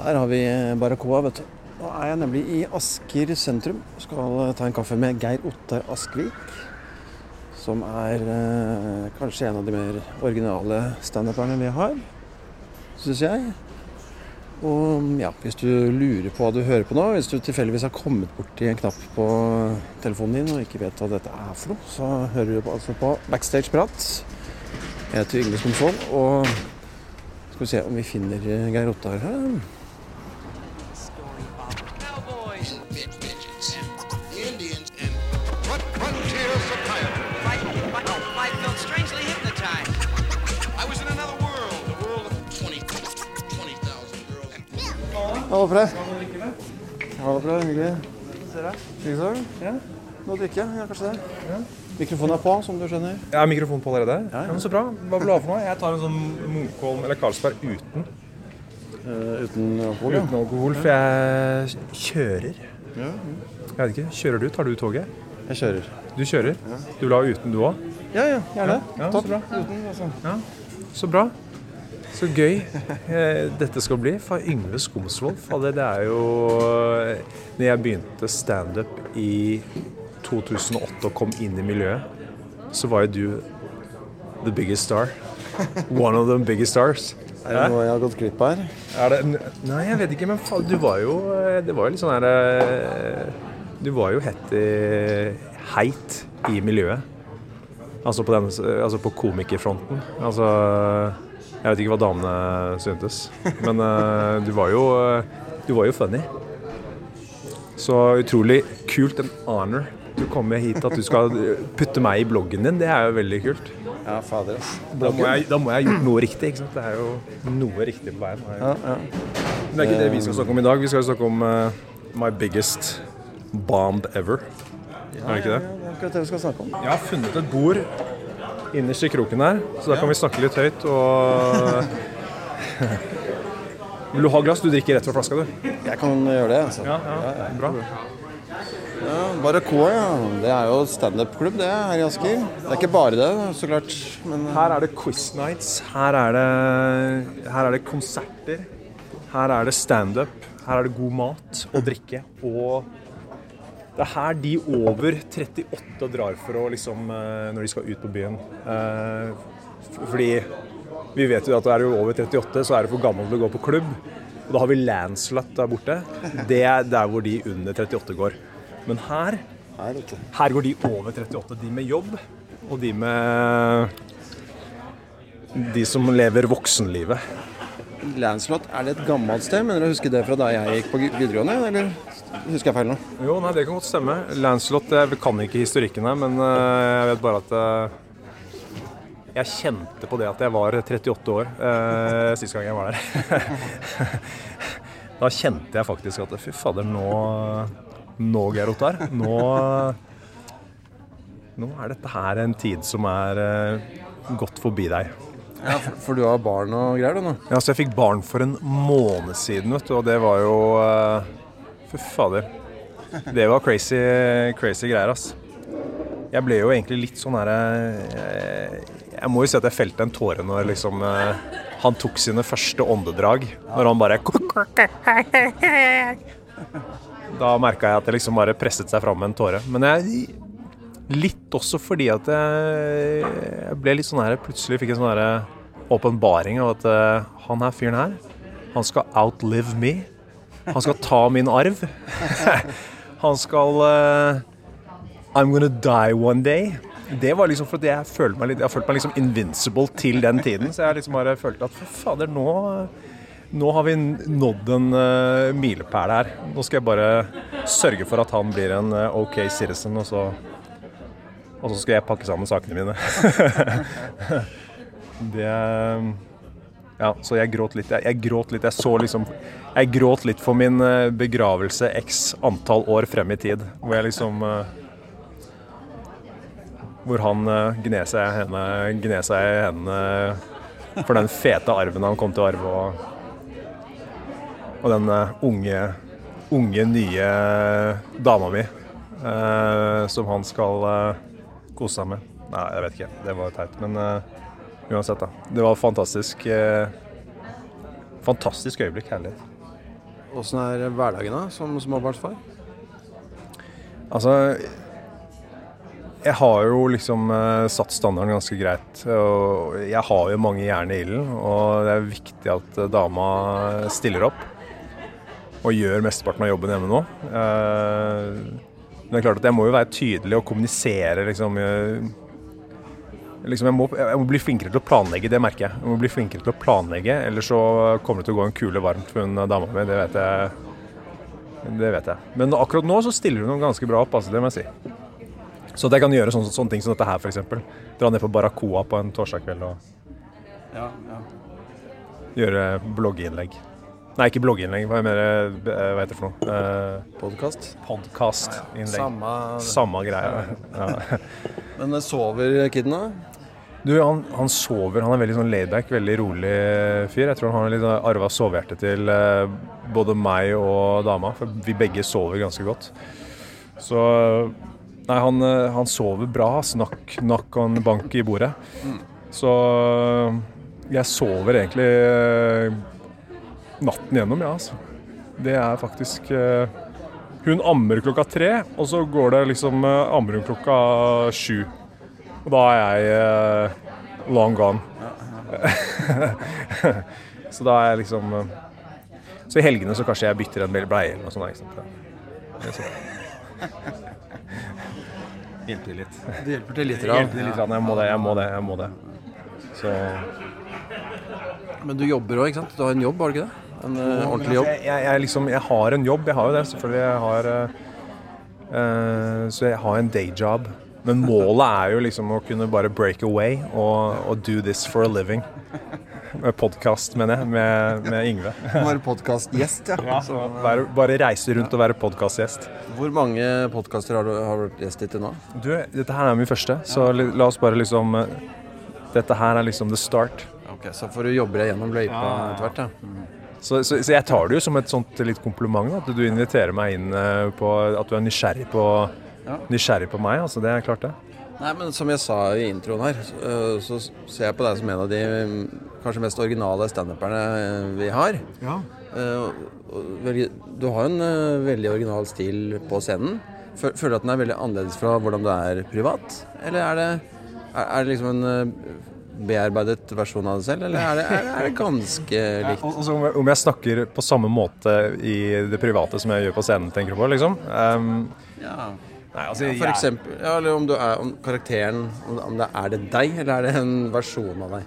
Der har vi Barracoa, vet du. Nå er jeg nemlig i Asker sentrum. Skal ta en kaffe med Geir Ottar Askvik. Som er eh, kanskje en av de mer originale standuperne vi har, syns jeg. Og ja, hvis du lurer på hva du hører på nå, hvis du tilfeldigvis har kommet borti en knapp på telefonen din og ikke vet hva dette er for noe, så hører du på, altså på Backstage Prat. Jeg heter Yngve Skomsvold, og skal vi se om vi finner Geir Ottar her. Girls. Hallo, Pre. Hallo, Pre. Hyggelig. Hyggelig. Ja. Noe å drikke? ja, kanskje det. Mikrofonen er på, som du skjønner. Jeg har mikrofon på allerede? Ja, ja. Så bra. Hva vil du ha for noe? Jeg tar en sånn Munkholm eller Carlsberg uten, Uh, uten alkohol, uten alkohol, for jeg kjører. Jeg vet ikke. Kjører du? Tar du toget? Jeg kjører. Du kjører? Du vil ha uten, du òg? Ja, ja, gjerne. Ja, så bra. Uten, altså. Så bra. Så gøy eh, dette skal bli. For Yngve Skomsvold, fader, det er jo eh, Når jeg begynte standup i 2008 og kom inn i miljøet, så var jo du the biggest star. One of the biggest stars. Er det noe jeg har gått glipp av her? Er det Nei, jeg vet ikke, men faen, du var jo eh, Det var jo litt sånn her Du var jo hett i heit i miljøet. Altså på, den, altså på komikerfronten. Altså Jeg vet ikke hva damene syntes, men uh, du var jo eh, Du var jo funny. Så utrolig kult. En honor. Du kommer hit at du skal putte meg i bloggen din. Det er jo veldig kult. Ja, fader, ass. Da må, jeg, da må jeg ha gjort noe riktig. ikke sant? Det er jo noe riktig på veien. Ja, ja. Men det er ikke det vi skal snakke om i dag. Vi skal snakke om uh, my biggest bomb ever. er det ikke det? Ja, det er akkurat det vi skal snakke om. Jeg har funnet et bord innerst i kroken her, så da kan vi snakke litt høyt. Og Vil du ha glass? Du drikker rett fra flaska, du. Jeg kan gjøre det, altså. Ja, ja, bra. Ja, Barracoa, ja. Det er jo standup-klubb, det, her i Asker. Det er ikke bare det, så klart. Men eh, Her er det quiz nights, her er det, her er det konserter, her er det standup, her er det god mat og drikke. Og det er her de over 38 drar for å liksom eh, Når de skal ut på byen. Eh, Fordi vi vet jo at er du over 38, så er du for gammel til å gå på klubb. Og da har vi Lancelot der borte. Det er der hvor de under 38 går. Men her her, går de over 38, de med jobb, og de med De som lever voksenlivet. Lancelot, er det et gammelt sted? Mener du å huske det fra da jeg gikk på videregående, eller husker jeg feil nå? Jo, nei, det kan godt stemme. Lancelot, jeg kan ikke historikken her, men eh, jeg vet bare at eh, jeg kjente på det at jeg var 38 år eh, sist gang jeg var der. da kjente jeg faktisk at fy fader, nå Nå, Geir Ottar. Nå Nå er dette her en tid som er eh, gått forbi deg. Ja, for, for du har barn og greier, du nå? Ja, så jeg fikk barn for en måned siden, vet du, og det var jo eh, Fy fader. Det var crazy, crazy greier, ass. Jeg ble jo egentlig litt sånn herre Jeg må jo si at jeg felte en tåre når liksom eh, han tok sine første åndedrag. Når han bare Da merka jeg at det liksom bare presset seg fram med en tåre. Men jeg Litt også fordi at jeg, jeg ble litt sånn her Plutselig fikk en sånn her åpenbaring av at eh, han her fyren her, han skal outlive me. Han skal ta min arv. han skal uh, I'm gonna die one day. Det var liksom fordi jeg følte meg litt Jeg har følt meg liksom invincible til den tiden. Så jeg liksom bare følte at fader, nå nå har vi nådd en uh, milepæl her. Nå skal jeg bare sørge for at han blir en uh, OK citizen, og så og så skal jeg pakke sammen sakene mine. det Ja, så jeg gråt litt. Jeg, jeg gråt litt. Jeg så liksom Jeg gråt litt for min eh, begravelse x antall år frem i tid. Hvor jeg liksom eh, Hvor han uh, gned seg i hendene, hendene for den fete arven han kom til å arve. Og, og den eh, unge, unge, nye dama mi eh, som han skal eh, kose seg med. Nei, jeg vet ikke. Det var teit. Men eh, uansett, da. Det var fantastisk. eh, fantastisk øyeblikk. Herlighet. Åssen er hverdagen da, som småbarnsfar? Altså Jeg har jo liksom eh, satt standarden ganske greit. Og jeg har jo mange jern i ilden, og det er viktig at eh, dama stiller opp. Og gjør mesteparten av jobben hjemme nå. Eh, Men det er klart at jeg må jo være tydelig og kommunisere liksom eh, Liksom jeg, må, jeg må bli flinkere til å planlegge, det merker jeg. Jeg må bli flinkere til å planlegge, Ellers så kommer det til å gå en kule varmt for hun dama mi. Det vet jeg. Det vet jeg. Men akkurat nå så stiller hun ganske bra opp, altså, det må jeg si. Så at jeg kan gjøre sånne, sånne ting som dette her, f.eks. Dra ned på Barracoa på en torsdag kveld og Ja, ja. gjøre blogginnlegg. Nei, ikke blogginnlegg, hva, er mer, eh, hva heter det for noe? Eh, Podkast? Podkastinnlegg. Samme Samme greie. Ja. Men sover kidene? Du, han, han sover. Han er veldig sånn laidback, veldig rolig fyr. Jeg tror han har litt arva sovehjerte til eh, både meg og dama, for vi begge sover ganske godt. Så Nei, han, eh, han sover bra. Snakk, nakk og en bank i bordet. Så jeg sover egentlig eh, natten gjennom, ja, altså. Det er faktisk eh, Hun ammer klokka tre, og så går det liksom eh, ammer hun klokka sju. Da er jeg uh, long gone. så da er jeg liksom uh, Så i helgene så kanskje jeg bytter en bleie eller noe sånt. Der, er sånn. Hjelper litt. Det hjelper til litt. Hjelper til litt. grann. Jeg må det, jeg må det. jeg må det. Så Men du jobber òg, ikke sant? Du har en jobb, har du ikke det? En uh, ordentlig jobb? Jeg, jeg, jeg, liksom, jeg har en jobb, jeg har jo det. Selvfølgelig. Jeg har, uh, så jeg har en dayjob. Men målet er jo liksom å kunne bare break away og, og do this for a living. Med podkast, mener jeg, med, med Yngve. Være podkastgjest, ja. Så bare, bare reise rundt og være podkastgjest. Hvor mange podkaster har du har vært gjest i til nå? Du, dette her er min første, så li- la oss bare liksom eh, Dette her er liksom the start. Ok, Så får du jobbe deg gjennom løypa etter hvert, ja. Så, så, så jeg tar det jo som et sånt litt kompliment, da, at du inviterer meg inn eh, på At du er nysgjerrig på, Ja. Nysgjerrig på meg. Altså, det er klart, det. Nei, men Som jeg sa i introen her, så- så ser jeg på deg som en av de mm, kanskje mest originale standuperne eh, vi har. Eh, og veldig- Du har jo en eh, veldig original stil på scenen. Føler du at den er veldig annerledes fra hvordan du er privat? Eller er det, er, det liksom en eh, bearbeidet versjon av deg selv, eller er det, er det, ganske likt? Og- altså, så om, jeg, om jeg snakker på samme måte i det private som jeg gjør på scenen, tenker du på? liksom? Um, Ja. Nei, altså, For jeg- eksempel, ja, eller om, du er, om karakteren om, det Er det deg, eller er det en versjon av deg?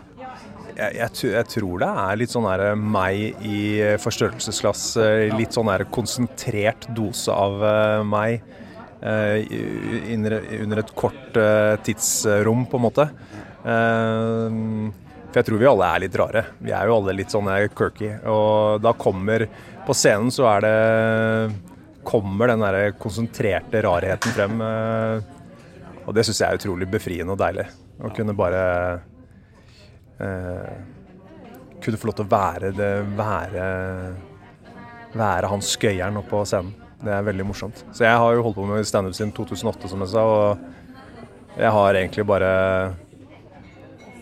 jeg, jeg, jeg tror det er litt sånn der meg i forstørrelsesglass. eh, Litt sånn konsentrert dose av eh, meg uh, under, under et kort uh, tidsrom, på en måte. Uh, For jeg tror vi alle er litt rare. Vi er jo alle litt sånn quirky. Og da kommer På scenen så er det Kommer den der konsentrerte rarheten frem. eh, Og det syns jeg er utrolig befriende og deilig. Å kunne bare eh, kunne få lov til å være det være, være han skøyeren oppe på scenen. Det er veldig morsomt. Så jeg har jo holdt på med standup siden 2008, som jeg sa, og jeg har egentlig bare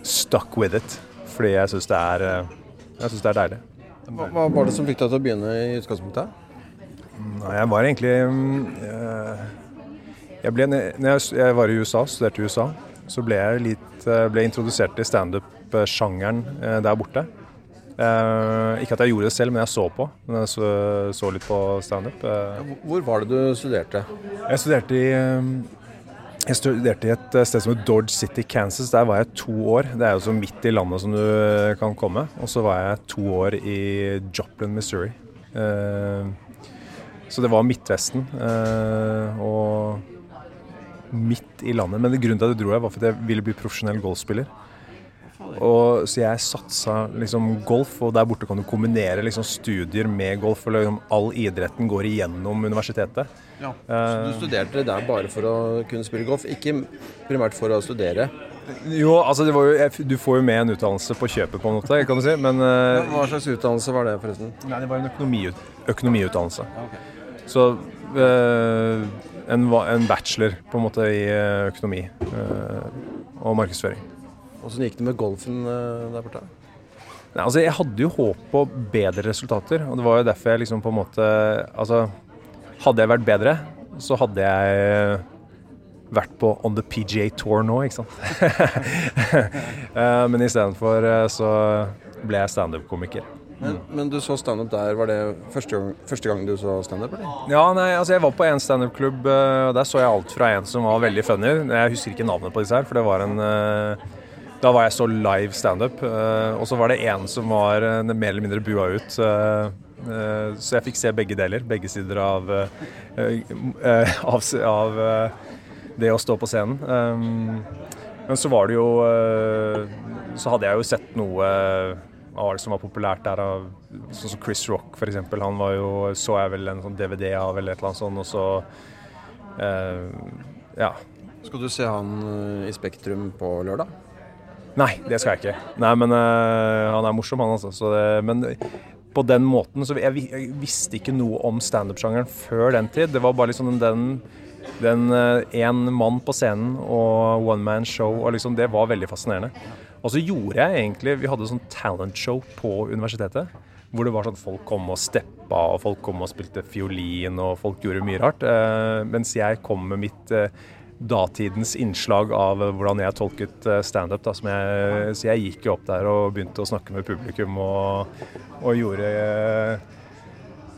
stuck with it. Fordi jeg syns det er eh, det er deilig. Hva var det som fikk deg til å begynne i utgangspunktet? Nei, jeg var egentlig mm, eh, jeg, ble, når jeg, var i USA, studerte i USA, så ble jeg litt eh, ble introdusert til standup-sjangeren eh, der borte. Ikke at jeg gjorde det selv, men jeg så på. Men jeg så, så litt på standup. Hvor var det du studerte? jeg studerte i eh, jeg studerte i et sted som heter Dodge City, Kansas. Der var jeg to år. Det er jo så midt i landet som du kan komme. Og så var jeg to år i Joplin, Missouri. Eh, så det var Midtvesten. eh, og midt i landet. Men grunnen til at jeg dro her, var fordi jeg ville bli profesjonell golfspiller. Og, så jeg satsa liksom golf, og der borte kan du kombinere liksom studier med golf. og liksom All idretten går igjennom universitetet. Så du studerte der bare for å kunne spille golf, ikke primært for å studere? Jo, altså det var jo, jeg, Du får jo med en utdannelse på kjøpet, på en måte, kan du si. Men eh, Hva slags utdannelse var det, forresten? nei, det var en økonomiut, økonomiutdannelse. Så eh, en, en bachelor på en måte i eh, økonomi eh, og markedsføring. Åssen gikk det med golfen der borte? Nei, altså Jeg hadde jo håp på bedre resultater, og det var jo derfor jeg liksom på en måte Altså, hadde jeg vært bedre, så hadde jeg vært på On the PGA Tour nå, ikke sant. Men istedenfor så ble jeg standup-komiker. Men, men du så standup der. Var det første gang, første gang du så standup? Ja, nei, altså jeg var på en standup-klubb, eh, der så jeg alt fra en som var veldig funny. Jeg husker ikke navnet på disse her, for det var en eh, Da var jeg så live standup. eh, Og så var det en som var mer eller mindre bua ut. Så jeg fikk se begge deler. Begge sider av, av, av det å stå på scenen. Um, Men så var det jo Så hadde jeg jo sett noe hva var det som var populært der av Sånn som Chris Rock, f.eks. Han var jo Så jeg vel en sånn DVD av eller et eller annet sånt, og så eh, Ja. Skal du se han eh, i Spektrum på lørdag? Nei, det skal jeg ikke. Nei, men eh, han er morsom, han altså. Så det, men på den måten så jeg, jeg visste ikke noe om standup-sjangeren før den tid. Det var bare liksom den den én mann på scenen og one man show, og liksom det var veldig fascinerende. Og så gjorde jeg egentlig Vi hadde sånn talentshow på universitetet. Hvor det var sånn folk kom og steppa, og folk kom og spilte fiolin, og folk gjorde mye rart. Eh, mens jeg kom med mitt eh, datidens innslag av eh, hvordan jeg tolket standup. Så jeg gikk jo opp der og begynte å snakke med publikum og, og gjorde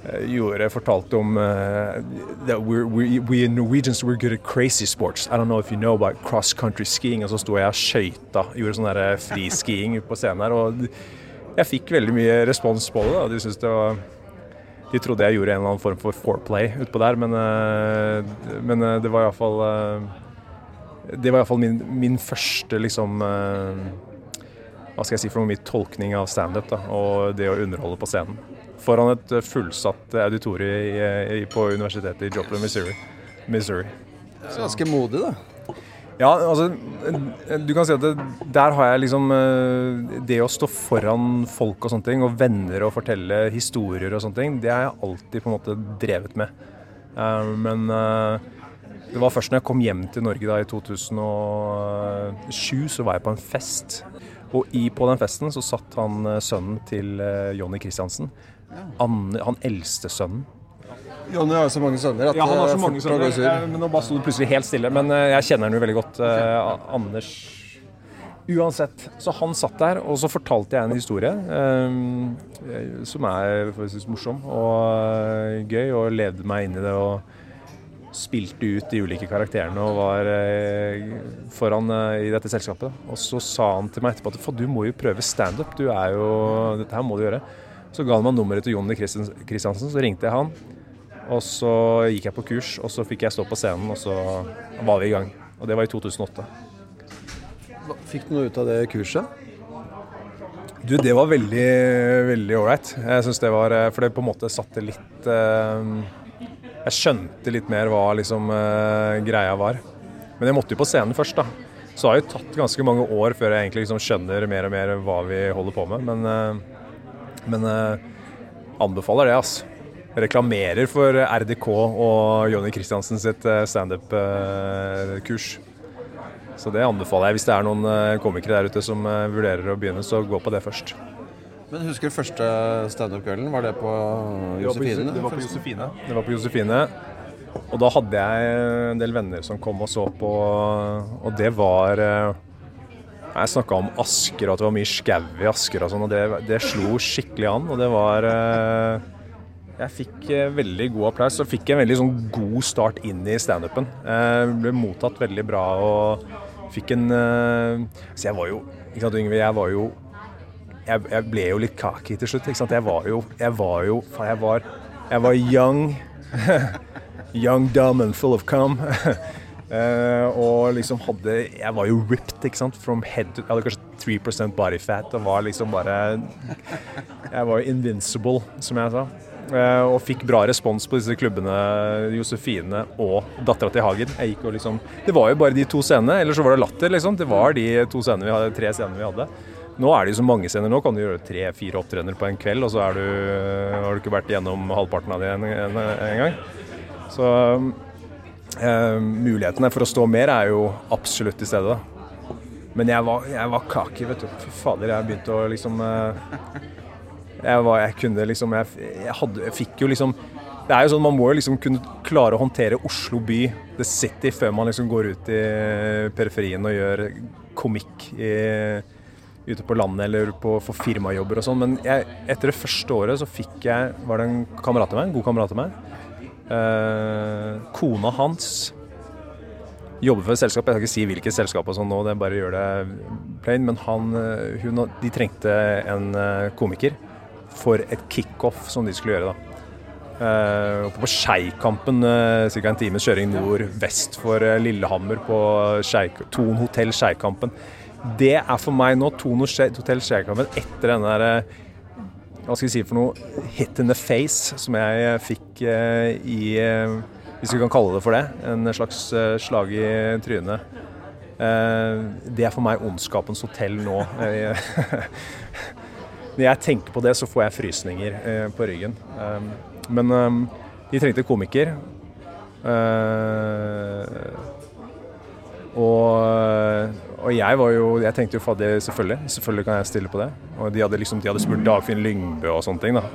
eh, gjorde, fortalte om uh, that we're, we, we Norwegians we're good at crazy sports. I don't know if you know about cross country skiing. Og så sto jeg og skøyta, gjorde sånn der friskiing på scenen her. Og jeg fikk veldig mye respons på det. Da. De syntes det var De trodde jeg gjorde en eller annen form for foreplay utpå der, men, uh, men uh, det var iallfall uh, Det var iallfall min, min første liksom eh, hva skal jeg si for noe, min tolkning av standup og det å underholde på scenen. Foran et eh, fullsatt auditorium i, i, på universitetet i Joplin, Missouri. Missouri. Ganske modig, da. Ja, altså Du kan si at det, der har jeg liksom eh, Det å stå foran folk og sånne ting, og venner og fortelle historier og sånne ting, det har jeg alltid på en måte drevet med. Eh, Men eh, det var først når jeg kom hjem til Norge da i 2007, så var jeg på en fest. Og i, på den festen så satt han eh, sønnen til eh, Jonny Christiansen. Anne, han eldste sønnen. Jonny har jo så mange sønner at Ja, han har så er mange sønner. sur. eh, Men nå bare sto det plutselig helt stille. Men eh, jeg kjenner han jo veldig godt. eh, Anders Uansett. Så han satt der, og så fortalte jeg en historie eh, som er forholdsvis morsom og eh, gøy, og levde meg inn i det. og spilte ut de ulike karakterene og var eh, foran eh, i dette selskapet. Og så sa han til meg etterpå at "Faen, du må jo prøve standup. Du er jo Dette her må du gjøre. Så ga han meg nummeret til Jonny Kristiansen, så ringte jeg han. Og så gikk jeg på kurs, og så fikk jeg stå på scenen, og så var vi i gang. Og det var i 2008. Fikk du noe ut av det kurset? Du, det var veldig, veldig ålreit. Jeg syns det var eh, For det på en måte satte litt eh, Jeg skjønte litt mer hva liksom eh, greia var. Men jeg måtte jo på scenen først, da. Så det har jo tatt ganske mange år før jeg egentlig liksom skjønner mer og mer hva vi holder på med. Men, men eh, anbefaler det, altså. Reklamerer for RDK og Jonny Christiansen sitt eh, standup-kurs. Så det anbefaler jeg. Hvis det er noen eh, komikere der ute som eh, vurderer å begynne, så gå på det først. Men husker du første standup-kvelden? Var det på Josefine? Det var på Josefine. Det var på Josefine. Og da hadde jeg en del venner som kom og så på, og det var eh, Jeg snakka om Asker, og at det var mye skau i Asker og sånn, og det, det slo skikkelig an. Og det var eh, Jeg fikk eh, veldig god applaus, og fikk en veldig sånn god start inn i standupen. Eh, Ble mottatt veldig bra og fikk en Så jeg var jo ikke sant, Yngve, jeg var jo jeg, jeg ble jo litt kaki til slutt. ikke sant? Jeg var jo Jeg var jo faen, jeg var, jeg var young. young, dumb and full of cum. Eh, og liksom hadde Jeg var jo ripped, ikke sant. From head to Jeg hadde kanskje 3 body fat og var liksom bare Jeg var jo invincible, som jeg sa. Uh, og fikk bra respons på disse klubbene, Josefine og Dattera til Hagen. Jeg gikk og liksom Det var jo bare de to scenene, eller så var det Latter, liksom. Det var de to scenene vi hadde, tre scenene vi hadde. Nå er det jo så mange scener. Nå kan du gjøre tre-fire opptredener på en kveld, og så du, har du ikke vært gjennom halvparten av det engang. en, en gang. Så eh, mulighetene for å stå mer er jo absolutt til stede. Men jeg var, jeg var kaki, vet du. Fy fader, jeg begynte å liksom eh, Jeg var Jeg kunne liksom Jeg, jeg hadde Jeg fikk jo liksom Det er jo sånn man må jo liksom kunne klare å håndtere Oslo by, the city, før man liksom går ut i periferien og gjør komikk i, ute på landet eller på, for firmajobber og sånn. Men jeg, etter det første året så fikk jeg Var det en kamerat av meg, en god kamerat av meg. Eh, kona hans jobber for et selskap. Jeg skal ikke si hvilket selskap og sånn nå, det bare gjør det plain. Men han, eh, hun, de trengte en eh, komiker for et kickoff som de skulle gjøre. da. Oppe på Skeikampen, uh, ca. en times kjøring nord-vest for eh, Lillehammer, på Scheik Thon hotell Skeikampen. Det er for meg nå Thon hotell Skeikampen etter den der eh, hva skal vi si for noe hit in the face som jeg fikk eh, i eh, Hvis vi kan kalle det for det. En slags eh, slag i trynet. Det er for meg ondskapens hotell nå. Når jeg tenker på det, så får jeg frysninger på ryggen. Men de trengte komiker. Og, og jeg var jo Jeg tenkte jo fadder, selvfølgelig. Selvfølgelig kan jeg stille på det. Og de hadde liksom, de hadde spurt Dagfinn Lyngbø og sånne ting. da.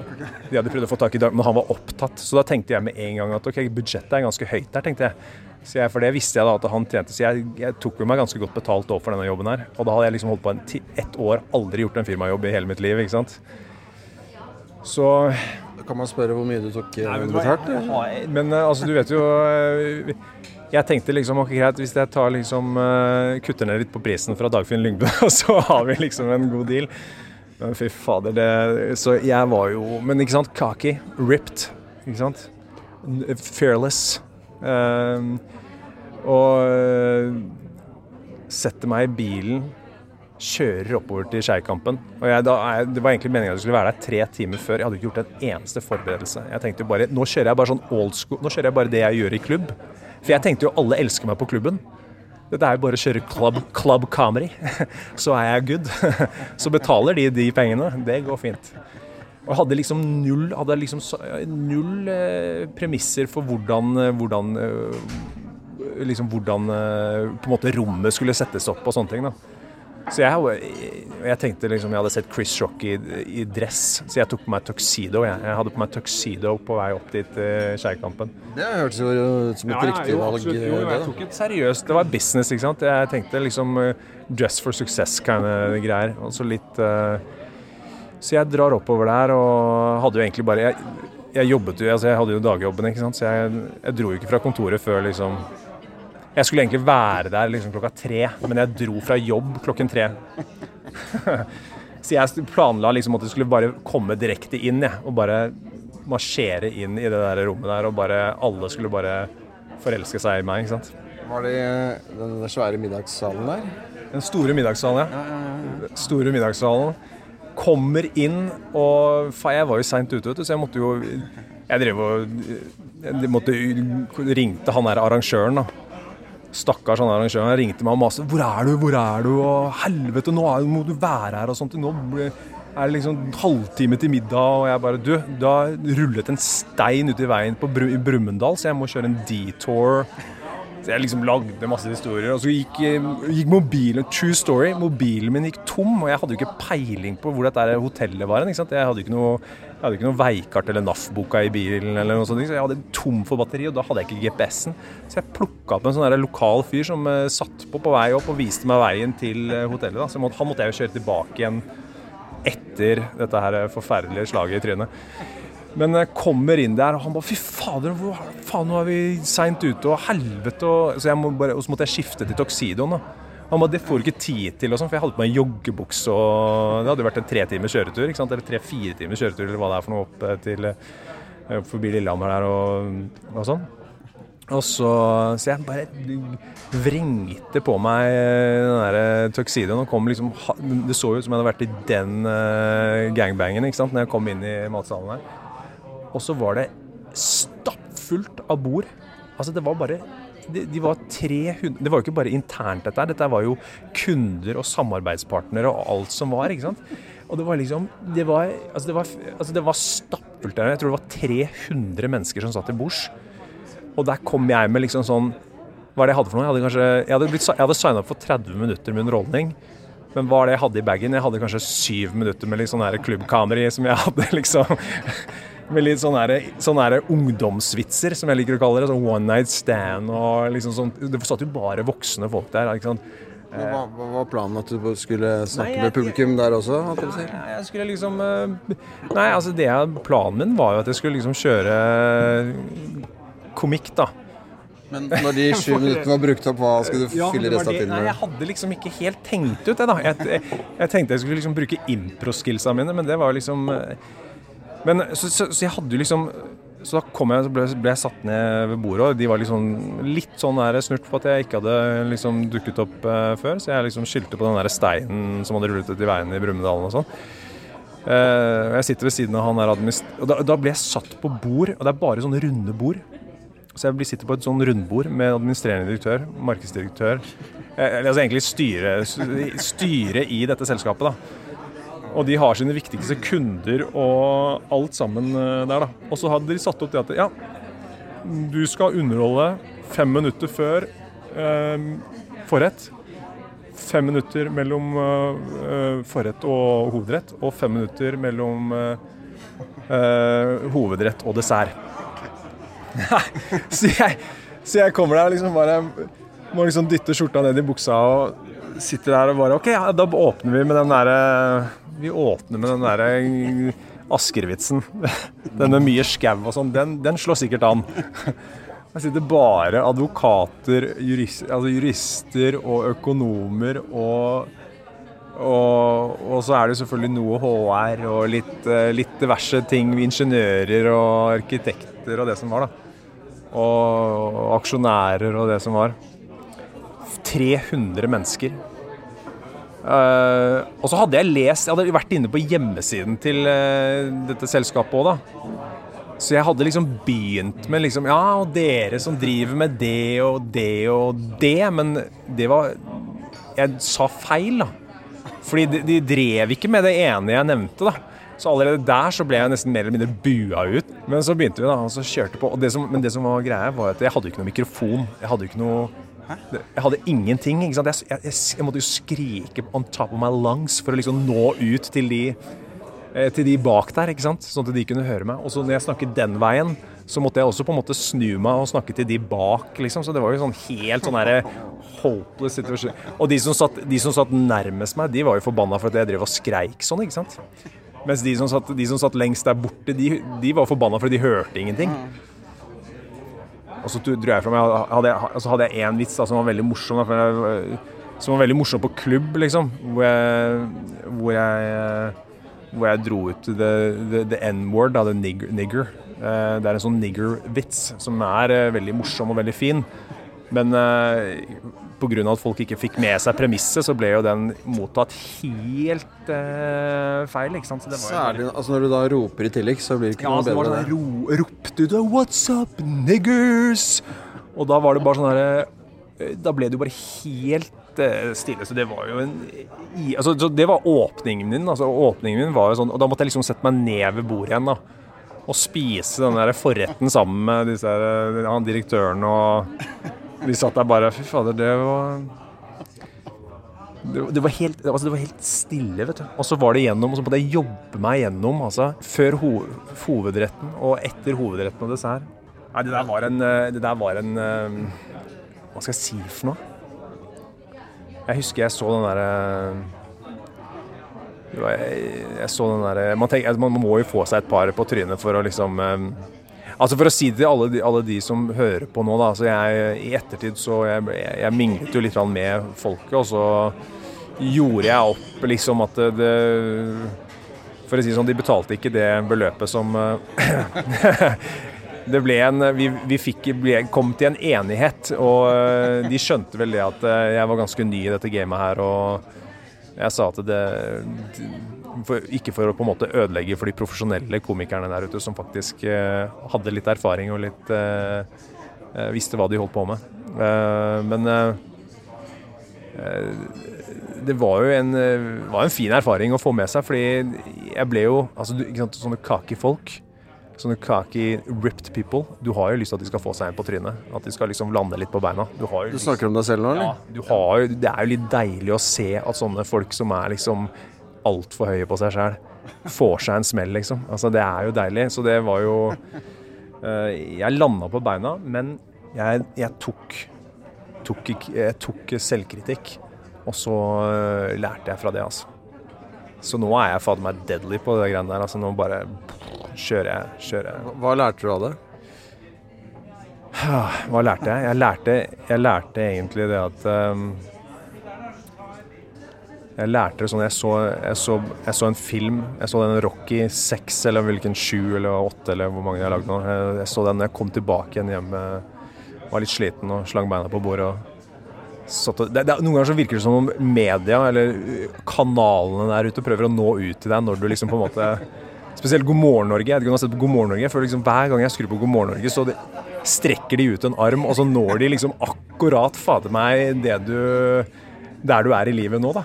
De hadde prøvd å få tak i Dag, men han var opptatt. Så da tenkte jeg med en gang at ok, budsjettet er ganske høyt der, tenkte jeg. Så jeg, for det visste jeg da at han tjente, så jeg, jeg tok jo meg ganske godt betalt overfor denne jobben her. Og da hadde jeg liksom holdt på en ti, ett år, aldri gjort en firmajobb i hele mitt liv, ikke sant. Så Kan man spørre hvor mye du tok eh, betalt? eller? Men eh, altså, du vet jo eh, Jeg tenkte liksom ok, greit, hvis jeg tar liksom eh, kutter ned litt på prisen fra Dagfinn Lyngbø, så har vi liksom en god deal. Men fy fader, det Så jeg var jo Men ikke sant, kaki, ripped, ikke sant. Fearless. Uh, og eh, setter meg i bilen, kjører oppover til Skeikampen. Og jeg, da jeg, det var egentlig meningen at jeg skulle være der tre timer før. Jeg hadde ikke gjort en eneste forberedelse. Jeg tenkte jo bare, Nå kjører jeg bare sånn old school, nå kjører jeg bare det jeg gjør i klubb. For jeg tenkte jo alle elsker meg på klubben. Dette er jo bare å kjøre club, club comedy. Så er jeg good. Så betaler de de pengene. Det går fint. Og hadde liksom null, hadde liksom null eh, premisser for hvordan, eh, hvordan eh, liksom hvordan eh, på en måte rommet skulle settes opp og sånne ting. da. Så jeg, jeg tenkte liksom jeg hadde sett Chris Rock i, i dress, så jeg tok på meg tuxedo. Jeg, jeg hadde på meg tuxedo på vei opp dit til Skeikampen. Det hørtes jo ut som et riktig valg. absolutt. Jo, det, jeg tok et seriøst Det var business, ikke sant. Jeg tenkte liksom eh, dress for success kind of greier. Og så litt uh, Så jeg drar oppover der og hadde jo egentlig bare Jeg, jeg jobbet jo, altså jeg hadde jo dagjobben, ikke sant. Så jeg, jeg dro jo ikke fra kontoret før liksom Jeg skulle egentlig være der liksom klokka tre, men jeg dro fra jobb klokken tre. Så jeg planla liksom at jeg skulle bare komme direkte inn, jeg. Og bare marsjere inn i det der rommet der, og bare alle skulle bare forelske seg i meg, ikke sant. Var det den svære middagssalen der? Den store middagssalen, ja. Store middagssalen. Kommer inn, og Faen, jeg var jo seint ute, vet du, så jeg måtte jo Jeg drev og jeg måtte, ringte han der arrangøren, da. Stakkars han arrangøren. Han ringte meg og maste. 'Hvor er du? Hvor er du?' Og 'Helvete, nå er, må du være her', og sånt. Nå er det liksom halvtime til middag, og jeg bare Du, da rullet en stein ut i veien på Br i Brumunddal, så jeg må kjøre en detour. Så jeg liksom lagde masse historier, og så gikk, gikk mobilen True story. Mobilen min gikk tom, og jeg hadde jo ikke peiling på hvor dette hotellet var. hen, Jeg hadde ikke noe, jeg hadde ikke noe veikart eller NAF-boka i bilen, eller noe sånt, så jeg hadde tom for batteri, og da hadde jeg ikke GPS-en. Så jeg plukka opp en sånn lokal fyr som eh, satt på på vei opp og viste meg veien til eh, hotellet. Da. Så han måtte jeg jo kjøre tilbake igjen etter dette her forferdelige slaget i trynet. Men jeg kommer inn der, og han bare Fy fader, hvor faen, nå er vi seint ute, og helvete og så, må bare, og så måtte jeg skifte til Toxidoen, da. Han bare Det får du ikke tid til, og sånn, for jeg hadde på meg joggebukse og Det hadde jo vært en tre timers kjøretur, ikke sant? eller tre-fire timers kjøretur, eller hva det er for noe, opp eh, til eh, forbi Lillehammer der og, og sånn. Og så, så jeg bare vrengte på meg den der tuxedoen og kom liksom Det så ut som jeg hadde vært i den eh, gangbangen ikke sant, når jeg kom inn i matsalen her. Og så var det stappfullt av bord. Altså det var bare de, de var 300 Det var jo ikke bare internt dette her. Dette var jo kunder og samarbeidspartnere og alt som var. ikke sant? Og det var liksom Det var, altså det var, altså det var stappfullt der. Jeg tror det var 300 mennesker som satt til bords. Og der kom jeg med liksom sånn Hva er det jeg hadde for noe? Jeg hadde, kanskje, jeg hadde, hadde signa opp for 30 minutter med underholdning. Men hva er det jeg hadde i bagen? Jeg hadde kanskje syv minutter med litt sånn klubbkameri som jeg hadde, liksom. Med litt sånne, her, sånne ungdomsvitser, som jeg liker å kalle det. Sånn one night stand og liksom sånn Det satt jo bare voksne folk der. ikke sant? Hva, hva var planen? At du skulle snakke Nei, jeg- med publikum der også? holdt jeg skulle liksom eh, Nei, altså det jeg, planen min var jo at jeg skulle liksom kjøre komikk, da. Men når de sju minuttene var brukt opp, hva skulle du Ja, fylle resten av resten med? Nei, jeg hadde liksom ikke helt tenkt ut det, da. Jeg, jeg, jeg tenkte jeg skulle liksom bruke impro-skillsa mine, men det var liksom eh, Men så, så, så jeg hadde jo liksom Så da kom jeg, så ble, ble jeg satt ned ved bordet, og de var liksom litt sånn der snurt på at jeg ikke hadde liksom dukket opp eh, før, så jeg liksom skyldte på den der steinen som hadde rullet ut i veien i Brumunddalen og sånn. Eh, jeg sitter ved siden av han der. Og da, da ble jeg satt på bord, og det er bare sånne runde bord. Så jeg sitter på et sånn rundbord med administrerende direktør, markedsdirektør eh, Altså egentlig styre, styre i dette selskapet, da. Og de har sine viktigste kunder og alt sammen eh, der, da. Og så hadde de satt opp det at ja, du skal underholde fem minutter før eh, forrett. Fem minutter mellom eh, forrett og hovedrett, og fem minutter mellom eh, eh, hovedrett og dessert. så, jeg, så jeg kommer der og liksom bare må liksom dytte skjorta ned i buksa og sitter der og bare OK, ja, da åpner vi med den derre Vi åpner med den derre Asker-vitsen. Den med mye skau og sånn. Den, den slår sikkert an. Der sitter bare advokater, jurist, altså jurister og økonomer og og, og så er det selvfølgelig noe HR og litt, eh, litt diverse ting. Ingeniører og arkitekter og det som var, da. Og aksjonærer og det som var. 300 mennesker. Eh, og så hadde jeg lest Jeg hadde vært inne på hjemmesiden til uh, dette selskapet òg, da. Så jeg hadde liksom begynt med liksom Ja, og dere som driver med det og det og det. Men det var Jeg sa feil, da. Fordi de, de drev ikke med det ene jeg nevnte, da. Så allerede der så ble jeg nesten mer eller mindre bua ut. Men så begynte vi, da, og så kjørte på. Det som, men det som var greia, var at jeg hadde ikke noe mikrofon. Jeg hadde ikke noe Jeg hadde ingenting. ikke sant? Jeg, jeg, jeg måtte jo skrike on top of my lungs for å liksom nå ut til de eh, til de bak der, ikke sant? sånn at de kunne høre meg. Og så når jeg snakket den veien, så måtte jeg også på en måte snu meg og snakke til de bak, liksom. Så det var jo sånn helt sånn derre hopeless situasjon. Og de som, satt, de som satt nærmest meg, de var jo forbanna for at jeg drev og skreik sånn, ikke sant. Mens de som satt, de som satt lengst der borte, de, de var forbanna at de hørte ingenting. Og så dro jeg fra meg hadde altså hadde jeg en vits da, som var veldig morsom. Da, jeg, som var veldig morsom på klubb, liksom. Hvor jeg, hvor jeg, hvor jeg dro ut the, the, the N-word, the nigger. nigger. Eh, Det er en sånn nigger-vits som er eh, veldig morsom og veldig fin. Men eh, pga. at folk ikke fikk med seg premisset, så ble jo den mottatt helt eh, feil. ikke sant? Så det var jo Særlig altså når du da roper i tillegg, så blir det ikke ja, noe altså, bedre. Ja, sånn ro, ropte du 'What's up, niggers?' Og da var det bare sånn herre Da ble det jo bare helt eh, stille. Så det var jo en i, altså, så Det var åpningen min. altså åpningen min var jo sånn, Og da måtte jeg liksom sette meg ned ved bordet igjen. da Og spise den der forretten sammen med disse her, han direktøren og Vi satt der bare Fy fader, det var det, var helt, altså det var helt stille, vet du. Og så var det gjennom, og så måtte jeg jobbe meg gjennom altså, før ho hovedretten og etter hovedretten og dessert. Nei, det der var en, eh, der var en eh, Hva skal jeg si for noe? Jeg husker jeg så den derre det jeg, jeg så den derre man, altså, man må jo få seg et par på trynet for å liksom eh, Altså For å si det til alle de, alle de som hører på nå, da. Så jeg, I ettertid så jeg, jeg, jeg minglet jo litt med folket, og så gjorde jeg opp liksom at det, det For å si det sånn, de betalte ikke det beløpet som eh, Det ble en Vi, vi fikk, ble, kom til en enighet, og eh, de skjønte vel det at eh, jeg var ganske ny i dette gamet her, og jeg sa at det for, Ikke for å på en måte ødelegge for de profesjonelle komikerne der ute som faktisk eh, hadde litt erfaring og litt eh, eh, visste hva de holdt på med. Eh, men eh, eh, det var jo en, var en fin erfaring å få med seg, fordi jeg ble jo altså, ikke sant, Sånne kakefolk sånne kaki ripped people. Du har jo lyst til at de skal få seg en på trynet. At de skal liksom lande litt på beina. Du Du snakker om deg selv nå, ja, eller? du har jo, det er jo litt deilig å se at sånne folk som er liksom altfor høye på seg sjøl, får seg en smell, liksom. Altså, det er jo deilig. Så det var jo uh, Jeg landa på beina, men jeg, jeg tok, tok Jeg tok selvkritikk. Og så uh, lærte jeg fra det, altså. Så nå er jeg fader meg deadly på det greiene der. Altså, nå bare kjører jeg. Kjører jeg. Hva lærte du av det? Hva lærte jeg? Jeg lærte, jeg lærte egentlig det at ehm, Jeg lærte det sånn jeg så, jeg, så, jeg så en film. Jeg så den Rocky 6 eller hvilken 7 eller 8 eller hvor mange jeg har lagd nå. Jeg, jeg så den når jeg kom tilbake igjen hjem. eh, Var litt sliten og slang beina på bordet. og det, det, Noen ganger så virker det som om media eller uh, kanalene der ute prøver å nå ut til deg når du liksom på en måte Spesielt God morgen Norge. Jeg har sett på God morgen Norge. For liksom hver gang jeg skrur på God morgen Norge, så det, strekker de ut en arm, og så når de liksom akkurat fader meg det du Der du er i livet nå, da.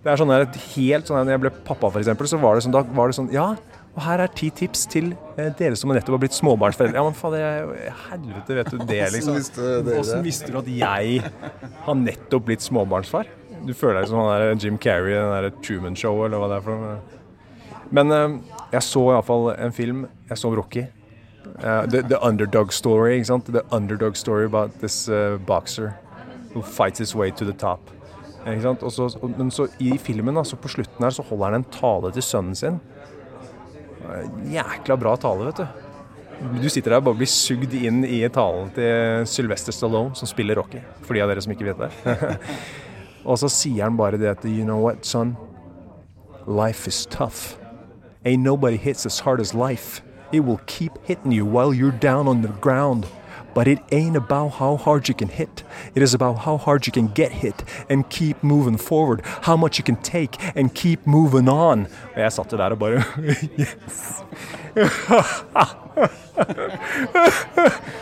Det er sånn der, helt sånn der, når jeg ble pappa, for eksempel, så var det sånn, da var det sånn Ja, og her er ti tips til eh, dere som nettopp har blitt småbarnsforeldre. Ja, men fader, jeg- helvete, vet du det, liksom? Åssen? Visste du at jeg har nettopp blitt småbarnsfar? Du føler deg som han der Jim Carrey i den der Truman Show, eller hva det er for noe. Men eh, jeg så iallfall en film. Jeg så Rocky. Uh, the, the Underdog Story. ikke sant? The Underdog Story about this uh, boxer who fights his way to the top. Så, men så i filmen, da, så på slutten her, så holder han en tale til sønnen sin. Eh, Jækla bra tale, vet du. Du sitter der og bare blir sugd inn i talen til Sylvester Stallone, som spiller Rocky. For de av dere som ikke vet det. og så sier han bare det at You know what, son? Life is tough. Ain't nobody hits as hard as life. It will keep hitting you while you're down on the ground. But it ain't about how hard you can hit. It is about how hard you can get hit and keep moving forward. How much you can take and keep moving on. Og jeg satt der og bare Yes!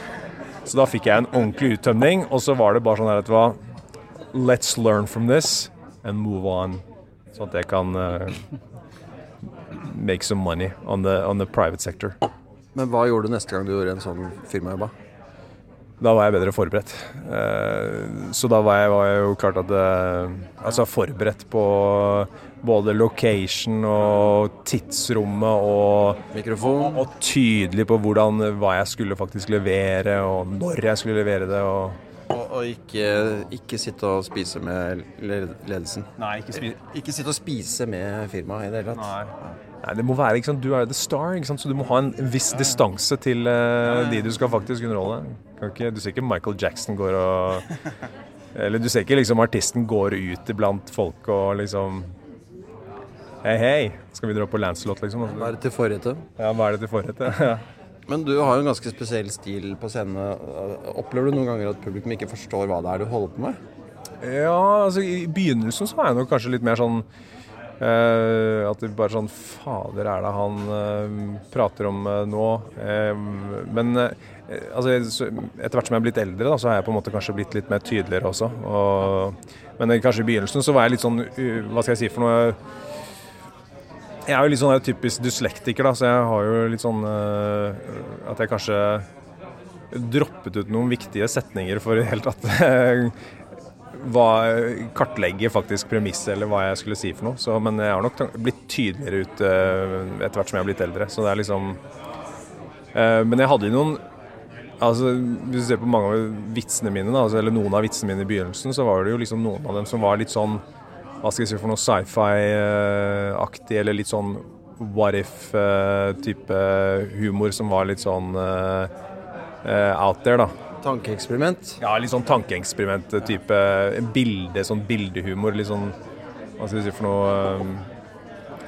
Så da fikk jeg en ordentlig uttømning, og så var det bare sånn her, vet du hva Let's learn from this and move on. Sånn at jeg kan uh, make some money on the, on the private sector. Men hva gjorde du neste gang du gjorde en sånn firmajobb? Da? Var jeg bedre forberedt. Eh, Så da var jeg, var jeg jo klart at eh, Altså forberedt på både location og tidsrommet og, Mikrofon? og tydelig på hvordan, hva jeg skulle faktisk levere, og når jeg skulle levere det. og Og, og ikke, ikke sitte og spise med ledelsen. Nei, ikke spi Ikke sitte og spise med firmaet i det hele tatt. Nei. Nei, det må være, ikke sant? Du er jo the star, ikke sant? så du må ha en viss distanse til uh, de du skal faktisk underholde. Ikke, du ser ikke Michael Jackson går og Eller du ser ikke liksom artisten går ut iblant folk og liksom Hei, hei, skal vi dra på Lancelot, liksom? Være til forrette. Ja, hva er det til forrette? Men du har jo en ganske spesiell stil på scenen. Opplever du noen ganger at publikum ikke forstår hva det er du holder på med? Ja, altså i begynnelsen så var jeg nok kanskje litt mer sånn eh, At det bare sånn Fader, er det han eh, prater om eh, nå? Men altså, etter hvert som jeg er blitt eldre, da, så har jeg på en måte kanskje blitt litt mer tydeligere også. Og, men kanskje i begynnelsen så var jeg litt sånn Hva skal jeg si for noe? Jeg er jo litt sånn typisk dyslektiker, da, så jeg har jo litt sånn eh, at jeg kanskje droppet ut noen viktige setninger for i det hele tatt kartlegge faktisk premisset eller hva jeg skulle si for noe. Så, men jeg har nok blitt tydeligere ut eh, etter hvert som jeg har blitt eldre. Så det er liksom eh, Men jeg hadde jo noen Altså, Hvis du ser på mange av vitsene mine, da, altså, eller noen av vitsene mine i begynnelsen, så var det jo liksom noen av dem som var litt sånn Hva skal jeg si for noe sci-fi-aktig, eller litt sånn what if-type humor som var litt sånn eh, eh, out there, da. Tankeeksperiment. Ja, litt sånn tankeeksperiment-type bilde, sånn bildehumor. Litt sånn Hva skal vi si for noe um,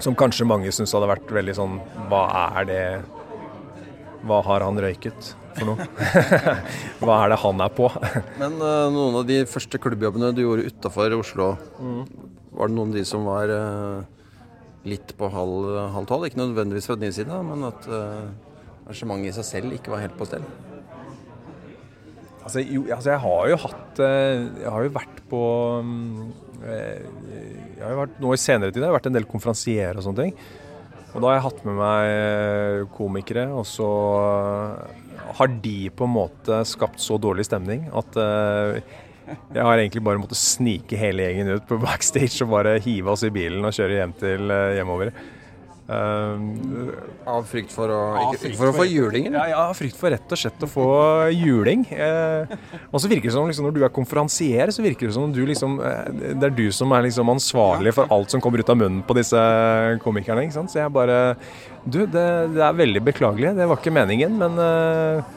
Som kanskje mange syns hadde vært veldig sånn Hva er det Hva har han røyket for noe? Hva er det han er på? Men uh, noen av de første klubbjobbene du gjorde utafor Oslo, var det noen av de som var uh, litt på halv, halv tolv? Ikke nødvendigvis fra din side, men at uh, arrangementet i seg selv ikke var helt på stell? Altså, jo, altså jeg har jo hatt Jeg har jo vært på mm, Jeg har jo vært, Nå i senere tid har jeg vært en del konferansier og sånne ting. Og da har jeg hatt med meg komikere, og så har de på en måte skapt så dårlig stemning at eh, jeg har egentlig bare måttet snike hele gjengen ut på backstage og bare hive oss i bilen og kjøre hjem til eh, hjemover. Um, Av frykt for å, ikke, frykt for å få juling? Ja, har frykt for rett og slett å få juling. Uh, og så virker det som liksom, når du er konferansier, så virker det som du liksom eh, Det er du som er liksom ansvarlig for alt som kommer ut av munnen på disse komikerne. ikke sant? Så jeg bare Du, det, det er veldig beklagelig. Det var ikke meningen, men uh,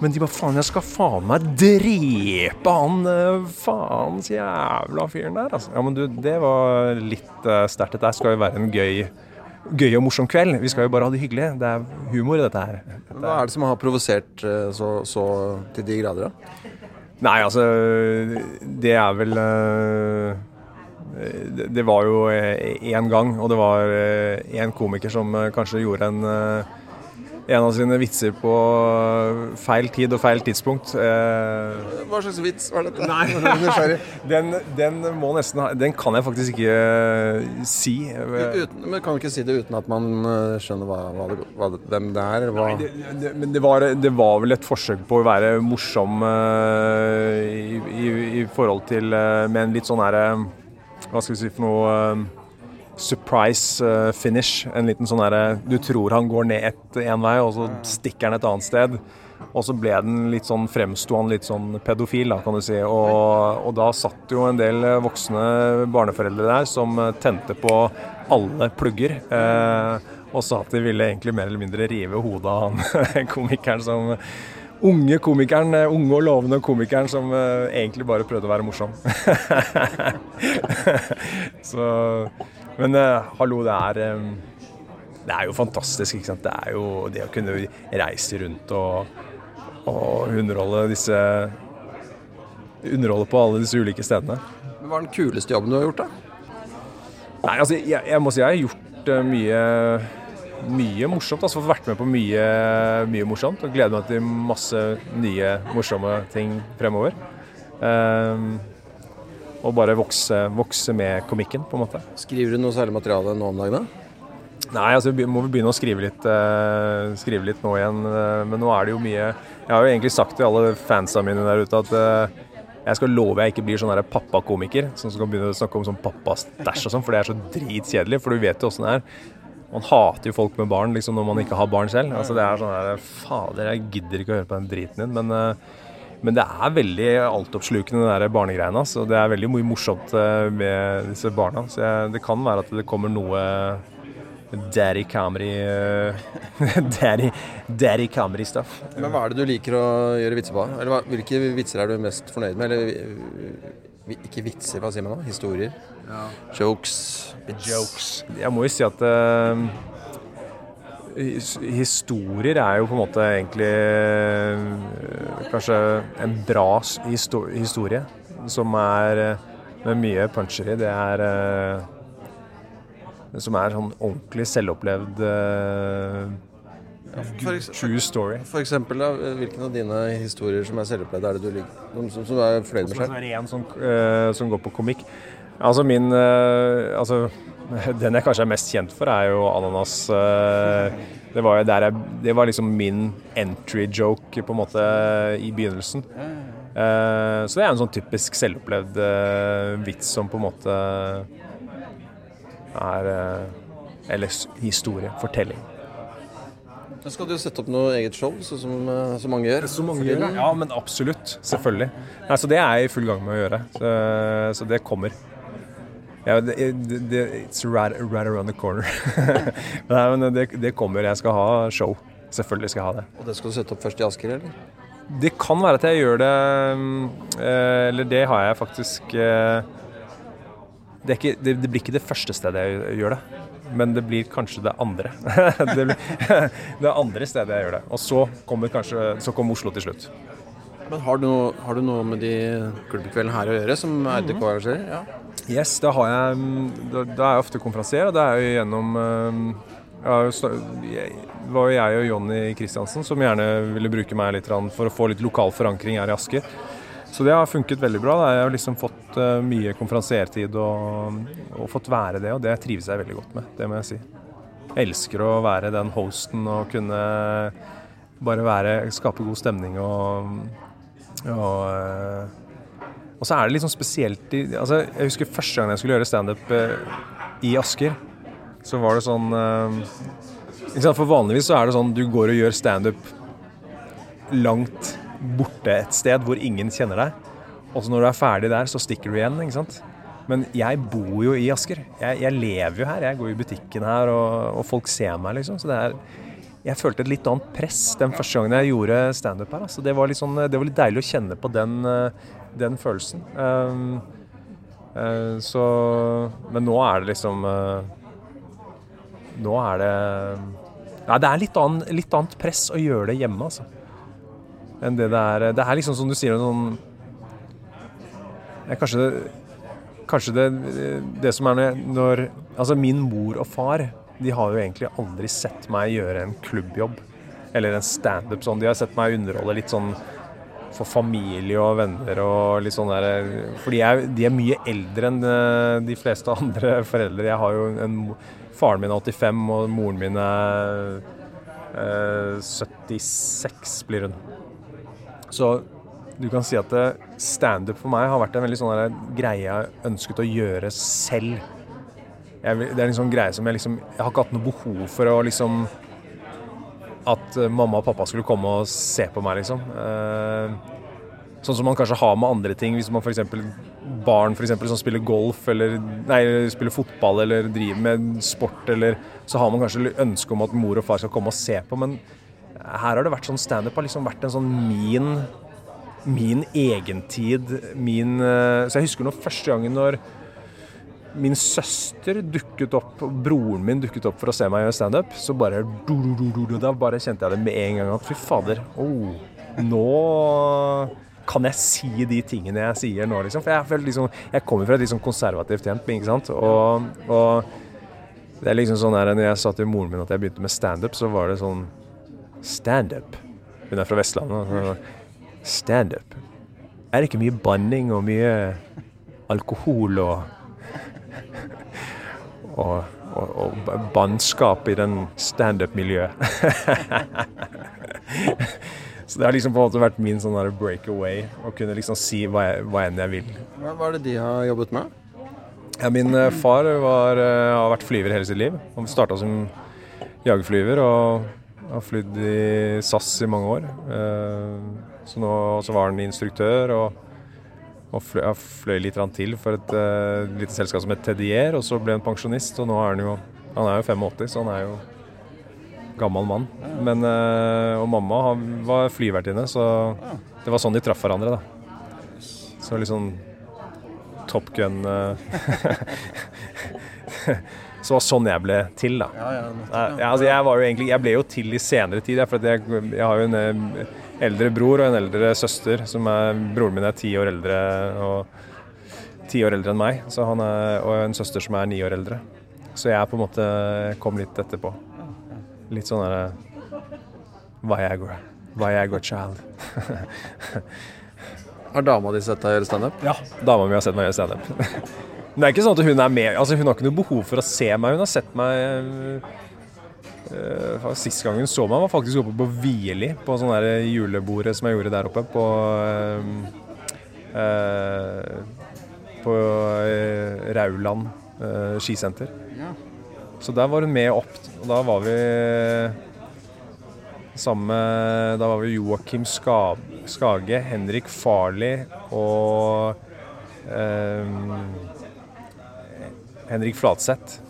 men de bare faen, jeg skal faen meg drepe han faens jævla fyren der, altså. Ja, men du, det var litt uh, sterkt. Dette skal jo være en gøy, gøy og morsom kveld. Vi skal jo bare ha det hyggelig. Det er humor i dette her. Hva er det som har provosert eh, så, så til de grader, da? Nei, altså Det er vel eh, det, var jo én gang, og det var én komiker som eh, kanskje gjorde en eh, en av sine vitser på feil tid og feil tidspunkt. Eh, Hva slags vits var dette? Nei. Den, den må nesten ha Den kan jeg faktisk ikke eh, si. Uten, men kan du ikke si det uten at man eh, skjønner hva, hva hva hvem det er? Hva, Det, det, men det var, det var vel et forsøk på å være morsom i, i, i forhold til Med en litt sånn herre Hva skal vi si for noe Surprise eh, finish. En liten sånn derre Du tror han går ned ett én vei, og så stikker han et annet sted. Og så ble den litt sånn fremsto han litt sånn pedofil, da, kan du si. Og, og da satt jo en del eh, voksne barneforeldre der som eh, tente på alle plugger. Eh, og sa at de ville egentlig mer eller mindre rive hodet av han komikeren som Unge komikeren, unge og lovende komikeren som egentlig bare prøvde å være morsom. Så Men uh, hallo, det er um, Det er jo fantastisk, ikke sant. Det er jo det å kunne reise rundt og, og underholde disse Underholde på alle disse ulike stedene. hva er den kuleste jobben du har gjort, da? Nei, altså, jeg, jeg må si jeg har gjort uh, mye, mye morsomt. Altså fått vært med på mye, mye morsomt. Og gleder meg til masse nye morsomme ting fremover. Ehm, og bare vokse, vokse med komikken, på en måte. Skriver du noe særlig materiale nå om dagen? da? Nei, altså vi må begynne å skrive litt, eh, skrive litt nå igjen. eh, men nå er det jo mye Jeg har jo egentlig sagt til alle fansa mine der ute at eh, jeg skal love jeg ikke blir sånn pappakomiker som skal begynne å snakke om sånn pappastæsj og sånn, for det er så dritkjedelig. For du vet jo åssen det er. Man hater jo folk med barn liksom når man ikke har barn selv. Altså Det er sånn her Fader, jeg gidder ikke å høre på den driten din. Men, eh, men det er veldig altoppslukende, det der barnegreiene. Så det er veldig mye morsomt eh, med disse barna. Så jeg, det kan være at det kommer noe Daddy comedy eh, Daddy, daddy Camry-stuff. Men hva er det du liker å gjøre vitser på? Eller hva, hvilke vitser er du mest fornøyd med? Eller eh, ikke vitser, hva sier man da? Historier? Jokes? Jokes. Jeg må jo si at his- historier er jo på en måte egentlig eh, kanskje en bra historie. Som er eh, med mye puncher i. Det er eh, Som er sånn ordentlig selvopplevd For, true story. for eksempel, da, hvilken av dine historier som er selvopplevd, er det du liker? Som, som, er fornøyd med Så selv? er en som, som går på komikk. Altså min Altså, den jeg kanskje er mest kjent for, er jo ananas. eh, det var jo der jeg Det var liksom min entry joke, på en måte, i begynnelsen. Eh, så det er en sånn typisk selvopplevd eh, vits som på en måte er Eller historie. Fortelling. Da skal du sette opp noe eget show, sånn som, så mange gjør? Så mange gjør. Ja, men absolutt. Selvfølgelig. Nei, så det er jeg i full gang med å gjøre. Så, så det kommer. Ja, det, det, it's right, right around the corner. Nei, men det, det kommer. Jeg skal ha show. Selvfølgelig skal jeg ha det. Og det skal du sette opp først i Asker, eller? Det kan være at jeg gjør det eh, Eller det har jeg faktisk eh, det, ikke, det, det blir ikke det første stedet jeg gjør det. Men det blir kanskje det andre. det, blir, det andre stedet jeg gjør det. Og så kommer kanskje Så kommer Oslo til slutt. Men har du, noe, har du noe med de klubbkveldene her å gjøre, som RDK arrangerer? Ja. Yes, da jeg mm, Da, da er jeg ofte konferansier, og det er jo gjennom sna- jeg- Det var jo jeg og Jonny Kristiansen som gjerne ville bruke meg litt for å få litt lokal forankring her i Asker. Så det har funket veldig bra. Da. Jeg har liksom fått eh, mye konferansiertid og, og fått være det, og det trives jeg veldig godt med. Det må jeg si. Jeg elsker å være den hosten og kunne bare være, skape god stemning og, og eh, og så er det litt sånn spesielt altså, Jeg husker første gang jeg skulle gjøre standup eh, i Asker. Så var det sånn eh? For vanligvis så er det sånn du går og gjør standup langt borte et sted hvor ingen kjenner deg. Og så når du er ferdig der, så stikker du igjen. ikke sant? Men jeg bor jo i Asker. Jeg, jeg lever jo her. Jeg går i butikken her, og, og folk ser meg, liksom. Så det er Jeg følte et litt annet press den første gangen jeg gjorde standup her. Altså. Det, var litt sånn, det var litt deilig å kjenne på den, eh, den følelsen. Um, eh, så Men nå er det liksom eh, Nå er det Nei, det er litt, annen, litt annet press å gjøre det hjemme, altså. Enn det det er Det er liksom som du sier, sånn Kanskje det Kanskje det, det som er når, når Altså, min mor og far de har jo egentlig aldri sett meg gjøre en klubbjobb eller en standup sånn. De har sett meg underholde litt sånn for familie og venner og litt sånn der Fordi jeg, de er mye eldre enn eh, de fleste andre foreldre. Jeg har jo en Faren min er 85, og moren min er eh, 76, blir hun. Så du kan si at eh, standup for meg har vært en veldig sånn greie jeg ønsket å gjøre selv. Jeg, det er en sånn greie som jeg liksom Jeg har ikke hatt noe behov for å liksom At eh, mamma og pappa skulle komme og se på meg, liksom. Eh, Sånn som man kanskje har med andre ting. Hvis man f.eks. barn for eksempel, som spiller golf eller nei, spiller fotball eller driver med sport, eller så har man kanskje ønske om at mor og far skal komme og se på. Men her har det vært sånn standup har liksom vært en sånn min min egentid, min eh, Så jeg husker nå første gangen når min søster dukket opp, broren min dukket opp for å se meg gjøre standup, så bare Da bare kjente jeg det med en gang at fy fader, oh, nå kan jeg si de tingene jeg sier nå, liksom. For jeg liksom Jeg kommer fra et sånn konservativt hjem, ikke sant. Og, og det er liksom sånn her Når jeg sa til moren min at jeg begynte med standup, så var det sånn Standup? Hun er fra Vestlandet. og Standup? Er det ikke mye banning og mye alkohol og og, og, og bannskap i den standup-miljøet. Så det har liksom på en måte vært min sånn breakaway, å kunne liksom si hva, jeg, hva enn jeg vil. Hva, hva er det de har jobbet med? Ja, min eh, far var, eh, har vært flyver hele sitt liv. Han starta som jagerflyver og har flydd i SAS i mange år. Eh, Så nå så var han instruktør og, og fløy, ja, fløy litt til for et uh, lite selskap som het Tedier, og så ble han pensjonist. Og nå er han jo Han er jo 85, så han er jo gammel mann. Men, uh, og mamma han var flyvertinne, så det var sånn de traff hverandre, da. Så litt sånn Top Gun eh, Så det var sånn jeg ble til, da. Ja, altså jeg, var jo egentlig, jeg ble jo til i senere tid. For at jeg, jeg har jo en eldre bror og en eldre søster. som er, Broren min er ti år eldre og ti år eldre enn meg. Så han er, og en søster som er ni år eldre. Så jeg på en måte kom litt etterpå. Litt sånn derre Viagra. Viagra child. Har dama di sett deg gjøre standup? Ja. Dama mi har sett meg gjøre standup. Men det er ikke sånn at hun er med Altså Hun har ikke noe behov for å se meg. Hun har sett meg øh, Sist gangen så meg, var faktisk oppe på Vieli, på sånn der julebordet som jeg gjorde der oppe på uh, uh, På Rauland skisenter. Så der var hun med opp, og da var vi sammen med Da var vi Joakim Ska, Skage, Henrik Farli og Henrik Flatseth.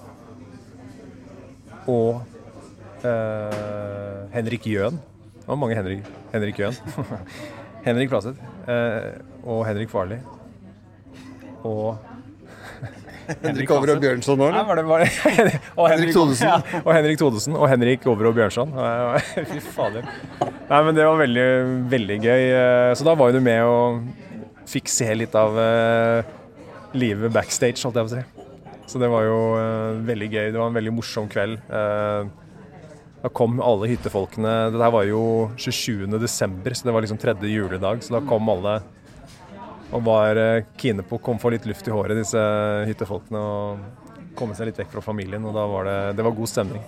Og eh, Henrik Jøen. Det var mange Henrik, Henrik Jøen. Henrik Plaseth. Uh, og Henrik Farli. Og Henrik Over og Bjørnson òg, eller? og Henrik Thodesen. Ja, og Henrik Thodesen og Henrik Overå Bjørnson. Fy fader. Nei, men det var veldig, veldig gøy. Eh, Så da var jo du med og fikk se litt av uh, livet backstage, holdt jeg på å si. Så det var jo uh, veldig gøy. Det var en veldig morsom kveld. Eh, Da kom alle hyttefolkene Det der var jo 27. desember, så det var liksom tredje juledag. Så da kom alle og var eh, kine på å komme få litt luft i håret, disse hyttefolkene. Og komme seg litt vekk fra familien. Og da var det, det var god stemning.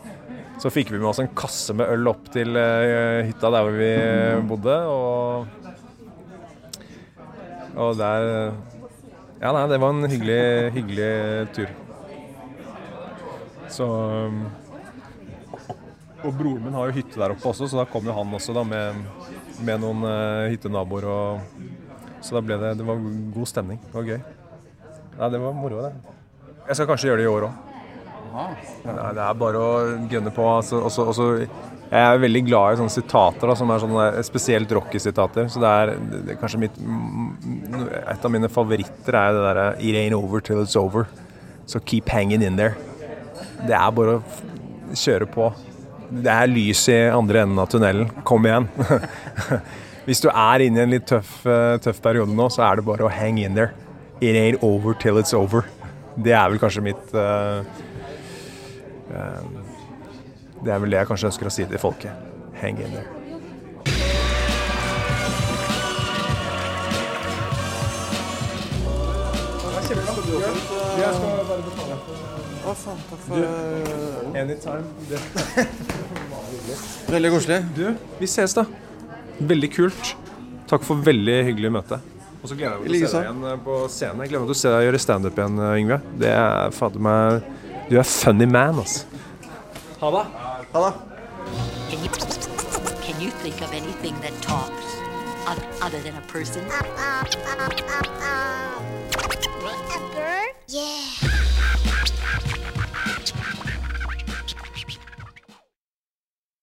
Så fikk vi med oss en kasse med øl opp til eh, hytta der hvor vi bodde, og Og der Ja, nei, det var en hyggelig, hyggelig tur. Så Og broren min har jo hytte der oppe også, så da kom jo han også da med, med noen uh, hyttenaboer. Og, så da ble det, det var god stemning. Det var gøy. Nei, det var moro, det. Jeg skal kanskje gjøre det i år òg. Nei, det er bare å gønne på. Altså, også, også, jeg er veldig glad i sånne sitater, da, som er sånne spesielt rockesitater. Så det er, det er kanskje mitt Et av mine favoritter er det derre It ain't over till it's over. So keep hanging in there. Det er bare å kjøre på. Det er lys i andre enden av tunnelen. Kom igjen. Hvis du er inne i en litt tøff, eh, tøff periode nå, så er det bare å hang in there. It ain't over till it's over. Det er vel kanskje mitt uh, uh, Det er vel det jeg kanskje ønsker å si til folket. Hang in there. Faen. Takk for Anytime. Veldig koselig. Du, vi ses da. Veldig kult. Takk for veldig hyggelig møte. Og så gleder jeg meg til å se deg igjen eh, på scenen. Jeg gleder meg til å se deg gjøre standup igjen, eh, Yngve. Det er fader meg Du er funny man, altså. Ha det. Ha det. Can you can you think of anything that talks other than a person?